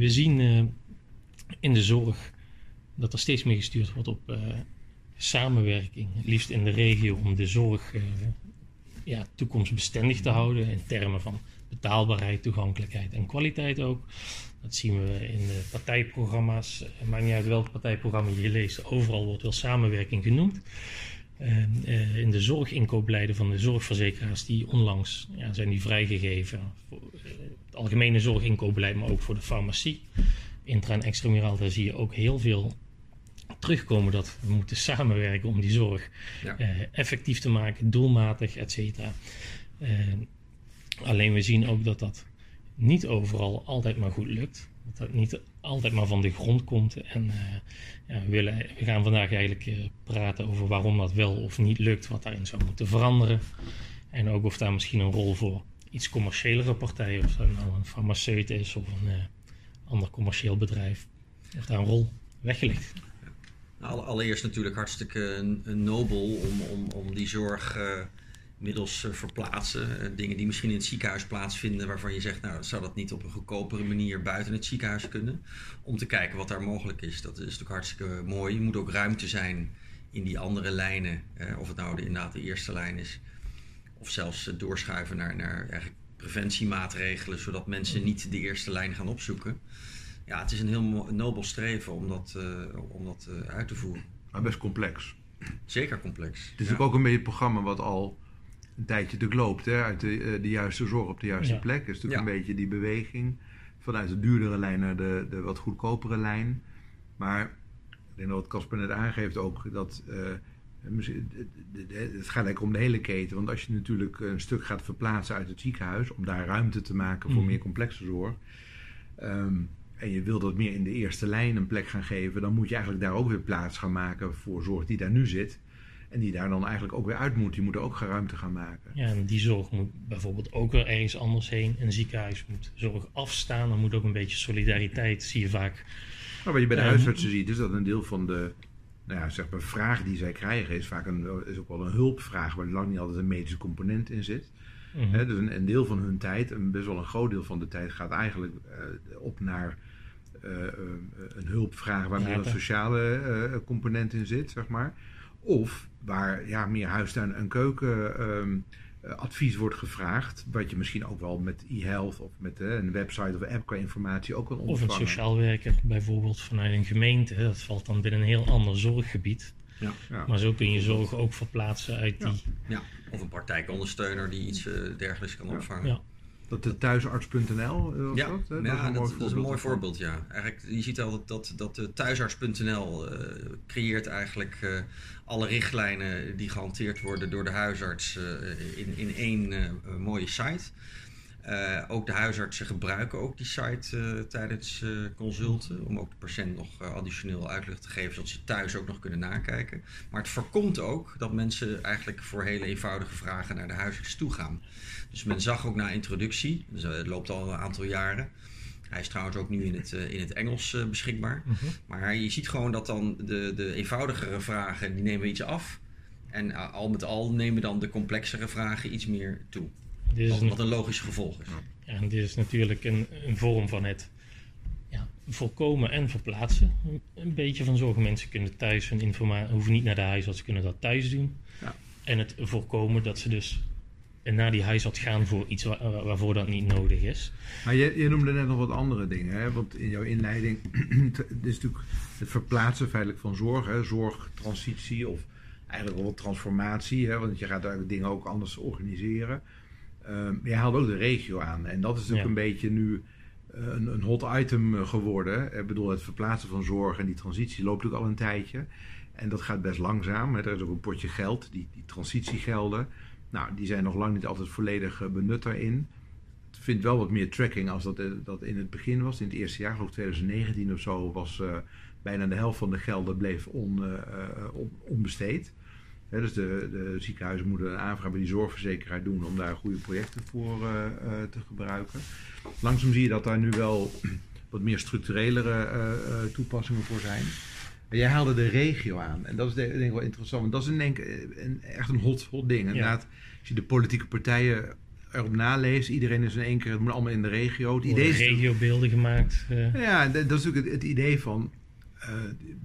we zien eh, in de zorg dat er steeds meer gestuurd wordt op samenwerking, liefst in de regio, om de zorg ja, toekomstbestendig te houden in termen van betaalbaarheid, toegankelijkheid en kwaliteit ook. Dat zien we in de partijprogramma's. Het maakt niet uit welk partijprogramma je leest, overal wordt wel samenwerking genoemd. In de zorginkooppleiden van de zorgverzekeraars, die onlangs ja, zijn die vrijgegeven. Voor het algemene zorginkooppleid, maar ook voor de farmacie. Intra- en extramuraal, daar zie je ook heel veel terugkomen dat we moeten samenwerken om die zorg ja. uh, effectief te maken, doelmatig, et cetera. alleen we zien ook dat dat niet overal altijd maar goed lukt. Dat dat niet altijd maar van de grond komt. En uh, ja, we, willen, we gaan vandaag eigenlijk praten over waarom dat wel of niet lukt, wat daarin zou moeten veranderen. En ook of daar misschien een rol voor iets commerciëlere partijen, of dat nou een farmaceut is of een uh, ander commercieel bedrijf, of daar een rol weggelegd. Nou, allereerst natuurlijk hartstikke nobel om, om, om die zorg middels uh, verplaatsen. Uh, dingen die misschien in het ziekenhuis plaatsvinden, waarvan je zegt, nou, zou dat niet op een goedkopere manier buiten het ziekenhuis kunnen? Om te kijken wat daar mogelijk is. Dat is natuurlijk hartstikke mooi. Er moet ook ruimte zijn in die andere lijnen, uh, of het nou de, inderdaad de eerste lijn is, of zelfs doorschuiven naar, naar eigenlijk preventiemaatregelen, zodat mensen niet de eerste lijn gaan opzoeken. Ja, het is een heel nobel streven om dat, om dat uit te voeren. Maar best complex. Zeker complex. Het is ja. natuurlijk ook een beetje een programma wat al een tijdje te loopt. Hè, uit de, eh, de juiste zorg op de juiste plek. is natuurlijk een beetje die beweging vanuit de duurdere lijn naar de, de wat goedkopere lijn. Maar ik denk dat wat Casper net aangeeft ook dat. Uh, het gaat eigenlijk om de hele keten. Want als je natuurlijk een stuk gaat verplaatsen uit het ziekenhuis. om daar ruimte te maken voor mhm. meer complexe zorg. Ehm, en je wil dat meer in de eerste lijn een plek gaan geven. dan moet je eigenlijk daar ook weer plaats gaan maken voor zorg die daar nu zit. En die daar dan eigenlijk ook weer uit moet. Die moeten ook ruimte gaan maken. Ja, en die zorg moet bijvoorbeeld ook weer ergens anders heen. Een ziekenhuis moet zorg afstaan. Dan moet ook een beetje solidariteit, zie je vaak. Nou, wat je bij de huisartsen ziet, is dat een deel van de nou ja, zeg maar, vraag die zij krijgen... is vaak een, is ook wel een hulpvraag... waar lang niet altijd een medische component in zit. Mm dus een, een, deel van hun tijd, een, best wel een groot deel van de tijd... gaat eigenlijk uh, op naar... Uh, een hulpvraag waar meer een sociale component in zit, zeg maar. Of waar ja, meer huistuin- en keukenadvies ehm, uh, wordt gevraagd. Wat je misschien ook wel met e-health of met uh, een website of app qua informatie ook kan ontvangen. Of een sociaal werker bijvoorbeeld vanuit een gemeente. Dat valt dan binnen een heel ander zorggebied. Ja. ja. Maar zo kun je zorg ook verplaatsen uit die... Ja, of een praktijkondersteuner die iets uh, dergelijks kan opvangen. Dat de thuisarts.nl uh, ja, dat, dat, is een mooi voorbeeld. Ja. Eigenlijk, je ziet al dat, dat, dat de thuisarts.nl uh, creëert eigenlijk uh, alle richtlijnen die gehanteerd worden door de huisarts in, in één mooie site. Uh, ook de huisartsen gebruiken ook die site uh, tijdens uh, consulten. Om ook de patiënt nog additioneel uitleg te geven, zodat ze thuis ook nog kunnen nakijken. Maar het voorkomt ook dat mensen eigenlijk voor hele eenvoudige vragen naar de huisarts toe gaan. Dus men zag ook na introductie, dus het loopt al een aantal jaren. Hij is trouwens ook nu in het, in het Engels beschikbaar. Mhm. Maar je ziet gewoon dat dan de, de eenvoudigere vragen, die nemen iets af. En al met al nemen dan de complexere vragen iets meer toe. Dit wat, wat, een logisch gevolg is. Ja, en dit is natuurlijk een, een vorm van het ja, voorkomen en verplaatsen. Een beetje van zorgen. Mensen kunnen thuis hun informatie, hoeven niet naar de huisarts, ze kunnen dat thuis doen. Ja. En het voorkomen dat ze dus naar die huisarts gaan voor iets waarvoor dat niet nodig is. Maar je, je, noemde net nog wat andere dingen. Hè? Want in jouw inleiding is natuurlijk het verplaatsen feitelijk van zorg. Hè? Zorgtransitie of eigenlijk wel transformatie. Hè? Want je gaat eigenlijk dingen ook anders organiseren. Uh, je haalt ook de regio aan. En dat is natuurlijk een beetje nu eh, een, een, hot item eh, geworden. Ik bedoel, het verplaatsen van zorg en die transitie loopt ook al een tijdje. En dat gaat best langzaam. Er is ook een potje geld, die, die transitiegelden. Nou, die zijn nog lang niet altijd volledig benut daarin. Het vindt wel wat meer tracking als dat, dat in het begin was. In het eerste jaar, geloof 2019 of zo, was bijna de helft van de gelden bleef on, on, onbesteed dus de, de, ziekenhuizen moeten een aanvraag bij die zorgverzekeraar doen om daar goede projecten voor uh, uh, te gebruiken. Langzaam zie je dat daar nu wel wat meer structurelere uh, toepassingen voor zijn. Maar jij haalde de regio aan. En dat is denk ik wel interessant. Want dat is een, denk, een, echt een hot, hot ding. Inderdaad, als je de politieke partijen erop naleest. Iedereen is in één keer, het moet allemaal in de regio. Het idee regiobeelden gemaakt. Uh. Ja, dat is natuurlijk het, het idee van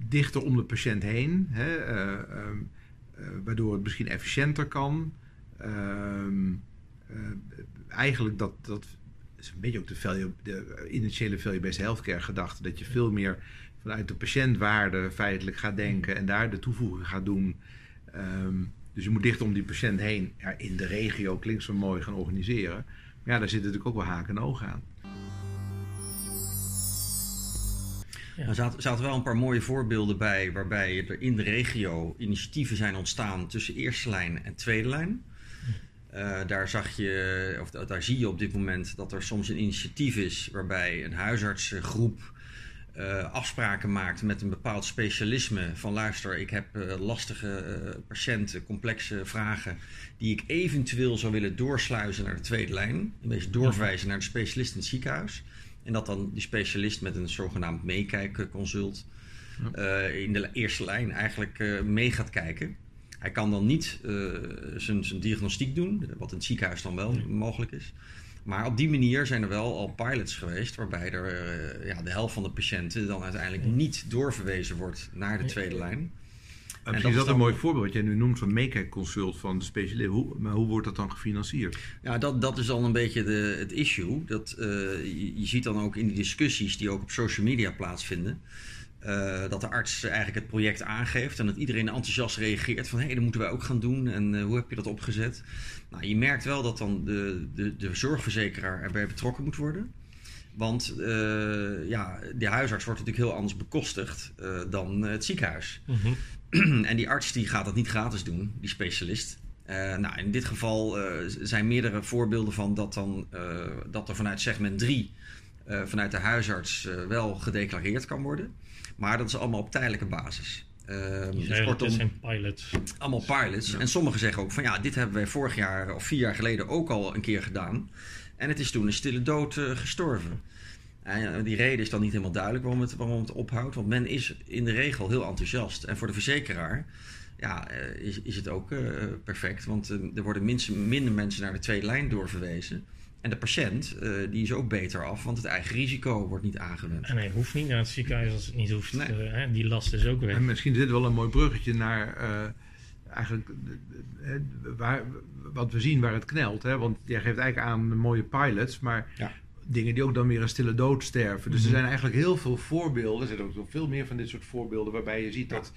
dichter om de patiënt heen. Hè, uh, waardoor het misschien efficiënter kan. Ehm, eigenlijk dat, dat is een beetje ook de, value, de initiële value-based healthcare gedachte. Dat je veel meer vanuit de patiëntwaarde feitelijk gaat denken en daar de toevoeging gaat doen. Um, dus je moet dicht om die patiënt heen ja, in de regio, klinkt zo mooi, gaan organiseren. Maar ja, daar zitten natuurlijk ook wel haken en ogen aan. Ja. Er zaten, zaten wel een paar mooie voorbeelden bij waarbij er in de regio initiatieven zijn ontstaan tussen eerste lijn en tweede lijn. Uh, daar zag je, of daar zie je op dit moment dat er soms een initiatief is waarbij een huisartsgroep uh, afspraken maakt met een bepaald specialisme. Van luister, ik heb uh, lastige uh, patiënten, complexe vragen. die ik eventueel zou willen doorsluizen naar de tweede lijn. Een beetje doorverwijzen naar de specialist in het ziekenhuis. En dat dan die specialist met een zogenaamd meekijkconsult. in de eerste lijn eigenlijk mee gaat kijken. Hij kan dan niet zijn, zijn diagnostiek doen, wat in het ziekenhuis dan wel mogelijk is. Maar op die manier zijn er wel al pilots geweest waarbij er uh, ja, de helft van de patiënten dan uiteindelijk niet doorverwezen wordt naar de tweede lijn. En is dat een mooi voorbeeld wat jij nu noemt van make consult van de specialist. Hoe, maar hoe wordt dat dan gefinancierd? Ja, dat, dat is al een beetje de, het issue. Dat, uh, je, je, ziet dan ook in die discussies die ook op social media plaatsvinden. Uh, dat de arts eigenlijk het project aangeeft en dat iedereen enthousiast reageert van hé, hey, dat moeten wij ook gaan doen en uh, hoe heb je dat opgezet? Nou, je merkt wel dat dan de, de, de zorgverzekeraar erbij betrokken moet worden. Want uh, ja, de huisarts wordt natuurlijk heel anders bekostigd dan het ziekenhuis. Mm-hmm. En die arts die gaat dat niet gratis doen, die specialist. nou, in dit geval zijn meerdere voorbeelden van dat, dan, dat er vanuit segment 3 vanuit de huisarts wel gedeclareerd kan worden. Maar dat is allemaal op tijdelijke basis. Uh, dus kortom, zijn pilots. Allemaal pilots. En sommigen zeggen ook van ja, dit hebben wij vorig jaar of vier jaar geleden ook al een keer gedaan. En het is toen een stille dood uh, gestorven. En die reden is dan niet helemaal duidelijk waarom het, waarom het ophoudt. Want men is in de regel heel enthousiast. En voor de verzekeraar ja, uh, is, is het ook uh, perfect. Want er worden minder mensen naar de tweede lijn doorverwezen. En de patiënt uh, die is ook beter af, want het eigen risico wordt niet aangewend. En hij hoeft niet naar het ziekenhuis als het niet hoeft. Nee. Uh, hè, die last is ook weg. En misschien zit wel een mooi bruggetje naar uh, eigenlijk waar, wat we zien waar het knelt. Hè? Want jij geeft eigenlijk aan mooie pilots, maar ja. Dingen die ook dan weer een stille dood sterven. Dus mm -hmm. er zijn eigenlijk heel veel voorbeelden. Er zijn ook nog veel meer van dit soort voorbeelden waarbij je ziet dat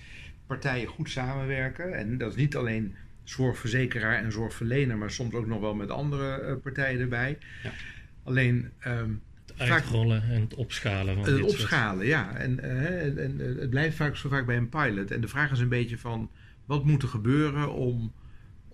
partijen goed samenwerken. En dat is niet alleen zorgverzekeraar en zorgverlener, maar soms ook nog wel met andere uh, partijen erbij. Ja. Alleen. Um, het uitrollen vaak, en het opschalen. Van het opschalen, soort. ja. En, uh, en, en, het blijft vaak zo vaak bij een pilot. En de vraag is een beetje van wat moet er gebeuren om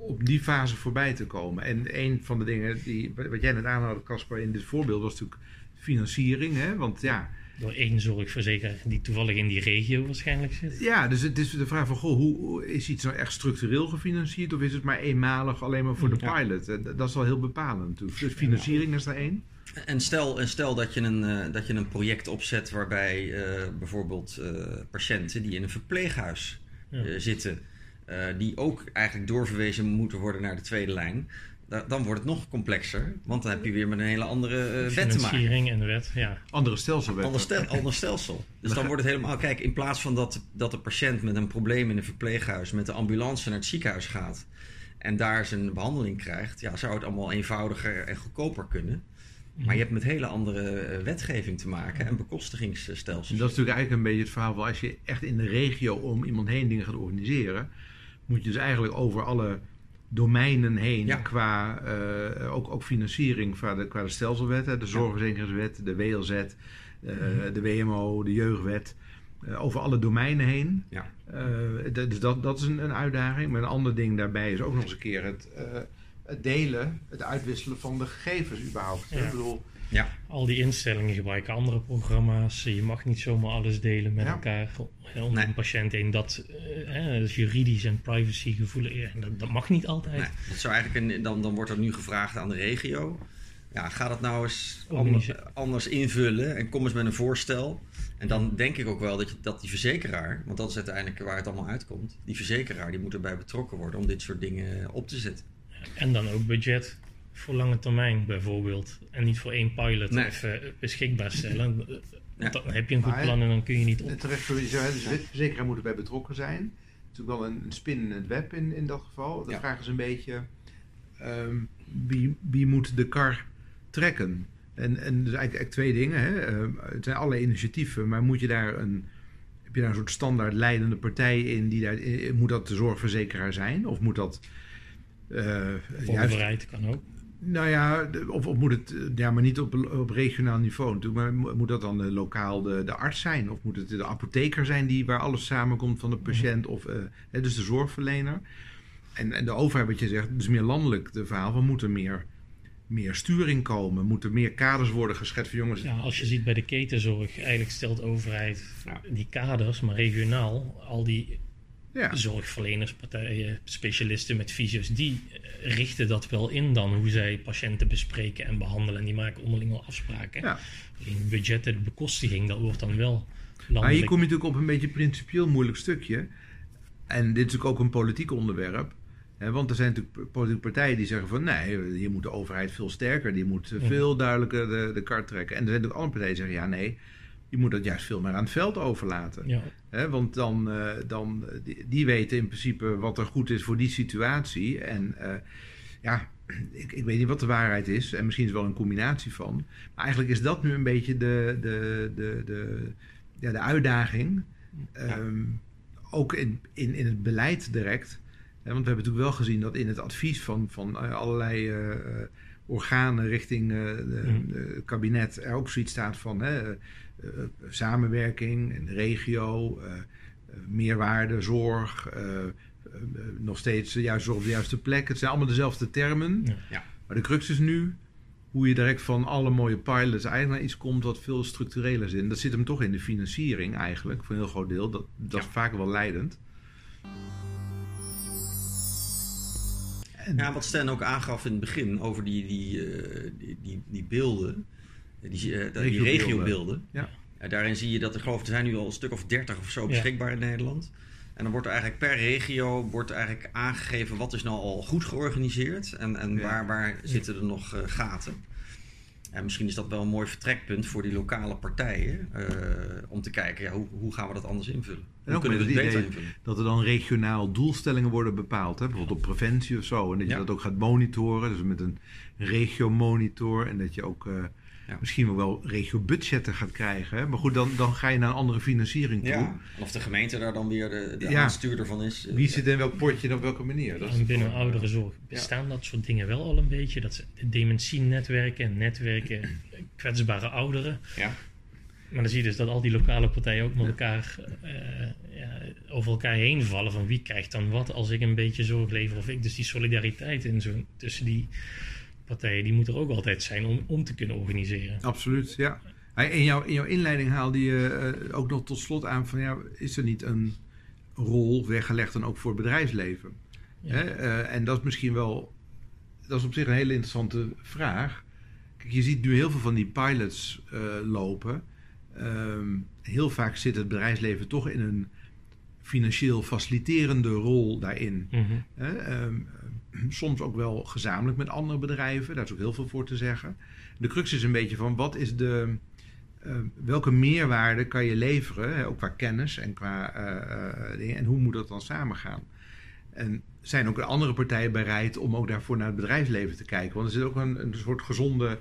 op die fase voorbij te komen. En een van de dingen die, wat jij net aanhaalde, Casper, in dit voorbeeld was natuurlijk financiering. Hè? Want ja, door één zorgverzekeraar die toevallig in die regio waarschijnlijk zit. Ja, dus het is de vraag van, goh, hoe, is iets nou echt structureel gefinancierd of is het maar eenmalig alleen maar voor de pilot? Dat is wel heel bepalend natuurlijk. Dus financiering is daar één. En stel, en stel dat, je een, uh, dat je een project opzet waarbij uh, bijvoorbeeld uh, patiënten die in een verpleeghuis ja. zitten, die ook eigenlijk doorverwezen moeten worden naar de tweede lijn, dan wordt het nog complexer. Want dan heb je weer met een hele andere uh, wet te maken. Financiering en de wet, ja. Andere stelsel. Ander, stel, ander stelsel. Dus dan wordt het helemaal... Kijk, in plaats van dat, dat de patiënt met een probleem in een verpleeghuis... met de ambulance naar het ziekenhuis gaat... en daar zijn behandeling krijgt... ja, zou het allemaal eenvoudiger en goedkoper kunnen. Maar je hebt met hele andere wetgeving te maken en bekostigingsstelsels. En dat is natuurlijk eigenlijk een beetje het verhaal als je echt in de regio om iemand heen dingen gaat organiseren, moet je dus eigenlijk over alle domeinen heen qua uh, ook, ook financiering qua de, qua de stelselwet, de zorgverzekeringswet, de WLZ, uh, mm de WMO, de jeugdwet. Uh, over alle domeinen heen. Ja. dus dat, dat is een, een, uitdaging. Maar een ander ding daarbij is ook nog eens een keer het, het delen, het uitwisselen van de gegevens überhaupt. Ja. Ik bedoel, ja. Al die instellingen gebruiken andere programma's. Je mag niet zomaar alles delen met ja. elkaar om nee. een patiënt heen. Dat, uh, is juridisch en privacygevoelig. Ja, dat, dat, mag niet altijd. Nee, dat zou eigenlijk een, dan, dan wordt er nu gevraagd aan de regio. Ja, ga dat nou eens anders, anders, invullen en kom eens met een voorstel. En dan denk ik ook wel dat, je, dat die verzekeraar, want dat is uiteindelijk waar het allemaal uitkomt, die verzekeraar die moet erbij betrokken worden om dit soort dingen op te zetten. En dan ook budget voor lange termijn bijvoorbeeld. En niet voor één pilot nee. even beschikbaar stellen. Dan heb je een goed plan en dan kun je niet op. Terecht, de verzekeraar moet erbij betrokken zijn. Het is natuurlijk wel een, spin in het web in, in dat geval. De vraag is een beetje, ehm, wie, wie moet de kar trekken? En, en dus eigenlijk, twee dingen. Hè. Ehm, het zijn alle initiatieven, maar moet je daar een, heb je daar een soort standaard leidende partij in? Die daar, moet dat de zorgverzekeraar zijn? Of moet dat... Uh, overheid kan ook. Nou ja, of, of, moet het, ja, maar niet op, op regionaal niveau natuurlijk, maar moet dat dan de, lokaal de, de arts zijn? Of moet het de apotheker zijn die, waar alles samenkomt van de patiënt, of uh, dus de zorgverlener? En, en de overheid, wat je zegt, dus meer landelijk de verhaal van moet er meer, meer sturing komen, moeten meer kaders worden geschetst voor jongens. Ja, als je ziet bij de ketenzorg, eigenlijk stelt de overheid die kaders, maar regionaal, al die ja. zorgverleners, partijen, specialisten met fysio's, die eh, richten dat wel in dan hoe zij patiënten bespreken en behandelen. En die maken onderling wel afspraken. Ja. Alleen budgetten, de bekostiging, dat wordt dan wel landelijk. Maar hier kom je natuurlijk op een beetje principieel moeilijk stukje. En dit is natuurlijk ook een politiek onderwerp. Hè, want er zijn natuurlijk politieke partijen die zeggen van nee, hier moet de overheid veel sterker, die moet veel duidelijker de, de kart trekken. En er zijn natuurlijk andere partijen die zeggen ja nee, je moet dat juist veel meer aan het veld overlaten. Ja. want dan, uh, dan die, die, weten in principe wat er goed is voor die situatie. En uh, ja, ik, ik, weet niet wat de waarheid is. En misschien is het wel een combinatie van. Maar eigenlijk is dat nu een beetje de, de, de, de, ja, de uitdaging. Um, ook in, in, in het beleid direct. want we hebben natuurlijk wel gezien dat in het advies van, van eh, allerlei uh, organen richting het mm. kabinet er ook zoiets staat van eh, samenwerking in de regio, eh, eh, meerwaarde, zorg, nog steeds juist op de juiste plek. Het zijn allemaal dezelfde termen. Ja. Maar de crux is nu hoe je direct van alle mooie pilots eigenlijk naar iets komt wat veel structureler is. dat zit hem toch in de financiering eigenlijk, voor een heel groot deel. Dat, dat is vaak wel leidend. Ja, wat Stan ook aangaf in het begin over die, die, die, die, die beelden die, uh, die regiobeelden. Ja. daarin zie je dat er geloof er zijn nu al een stuk of dertig of zo beschikbaar in Nederland. En dan wordt er eigenlijk per regio wordt eigenlijk aangegeven wat is nou al goed georganiseerd en, en waar, waar zitten er nog gaten. En misschien is dat wel een mooi vertrekpunt voor die lokale partijen. Uh, om te kijken, ja, hoe, hoe gaan we dat anders invullen? En hoe kunnen we het beter invullen? Dat er dan regionaal doelstellingen worden bepaald. Hè? Bijvoorbeeld op preventie of zo. En dat je dat ook gaat monitoren. Dus met een regio-monitor. En dat je ook... Uh, ja. misschien wel regio-budgetten gaat krijgen. Hè? Maar goed, dan, dan ga je naar een andere financiering toe. Ja. Of de gemeente daar dan weer de, de aanstuurder van is. Wie zit in welk potje en op welke manier? Dat en binnen ouderenzorg bestaan dat soort dingen wel al een beetje. Dat de dementienetwerken, netwerken, kwetsbare ouderen. Ja. Maar dan zie je dus dat al die lokale partijen ook met elkaar uh, ja, over elkaar heen vallen. Van wie krijgt dan wat als ik een beetje zorg lever of ik. Dus die solidariteit in zo, tussen die partijen, die moeten er ook altijd zijn om, om te kunnen organiseren. Absoluut, ja. In jouw, in jouw inleiding haalde je uh, ook nog tot slot aan van ja, is er niet een rol weggelegd dan ook voor het bedrijfsleven? Hè? Uh, en dat is misschien wel, dat is op zich een hele interessante vraag. Kijk, je ziet nu heel veel van die pilots uh, lopen. Um, heel vaak zit het bedrijfsleven toch in een financieel faciliterende rol daarin. Mm -hmm soms ook wel gezamenlijk met andere bedrijven. Daar is ook heel veel voor te zeggen. De crux is een beetje van wat is de. Uh, welke meerwaarde kan je leveren, hè, ook qua kennis en qua uh, dingen, en hoe moet dat dan samengaan? En zijn ook andere partijen bereid om ook daarvoor naar het bedrijfsleven te kijken? Want er zit ook een, een soort gezonde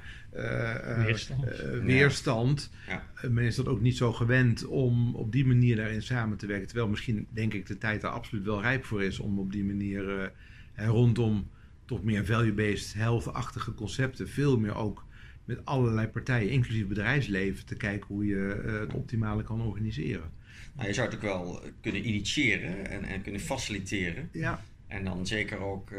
weerstand. weerstand. Ja. men is dat ook niet zo gewend om op die manier daarin samen te werken. Terwijl misschien, denk ik, de tijd er absoluut wel rijp voor is om op die manier en rondom toch meer value-based health-achtige concepten, veel meer ook met allerlei partijen, inclusief bedrijfsleven, te kijken hoe je uh, het optimale kan organiseren. Nou, je zou het ook wel kunnen initiëren en, en kunnen faciliteren. Ja. En dan zeker ook uh,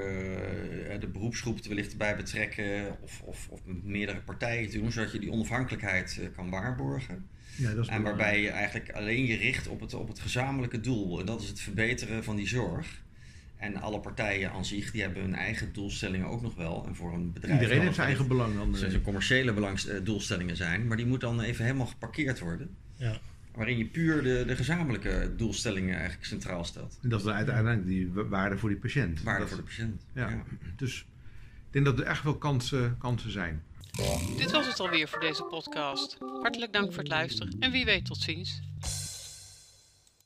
de beroepsgroep er wellicht bij betrekken of, of, of met meerdere partijen te doen, zodat je die onafhankelijkheid uh, kan waarborgen. Ja, dat is en waarbij je eigenlijk alleen je richt op het, op het gezamenlijke doel. En dat is het verbeteren van die zorg. En alle partijen aan zich, die hebben hun eigen doelstellingen ook nog wel. En voor een bedrijf... Iedereen heeft zijn eigen belang. Dan zijn commerciële belangs, uh, doelstellingen zijn. Maar die moeten dan even helemaal geparkeerd worden. Ja. Waarin je puur de, de gezamenlijke doelstellingen eigenlijk centraal stelt. En dat is uiteindelijk die waarde voor die patiënt. Waarde voor de patiënt, ja. Dus denk dat er echt wel kansen, kansen zijn. Dit was het alweer voor deze podcast. Hartelijk dank voor het luisteren en wie weet tot ziens.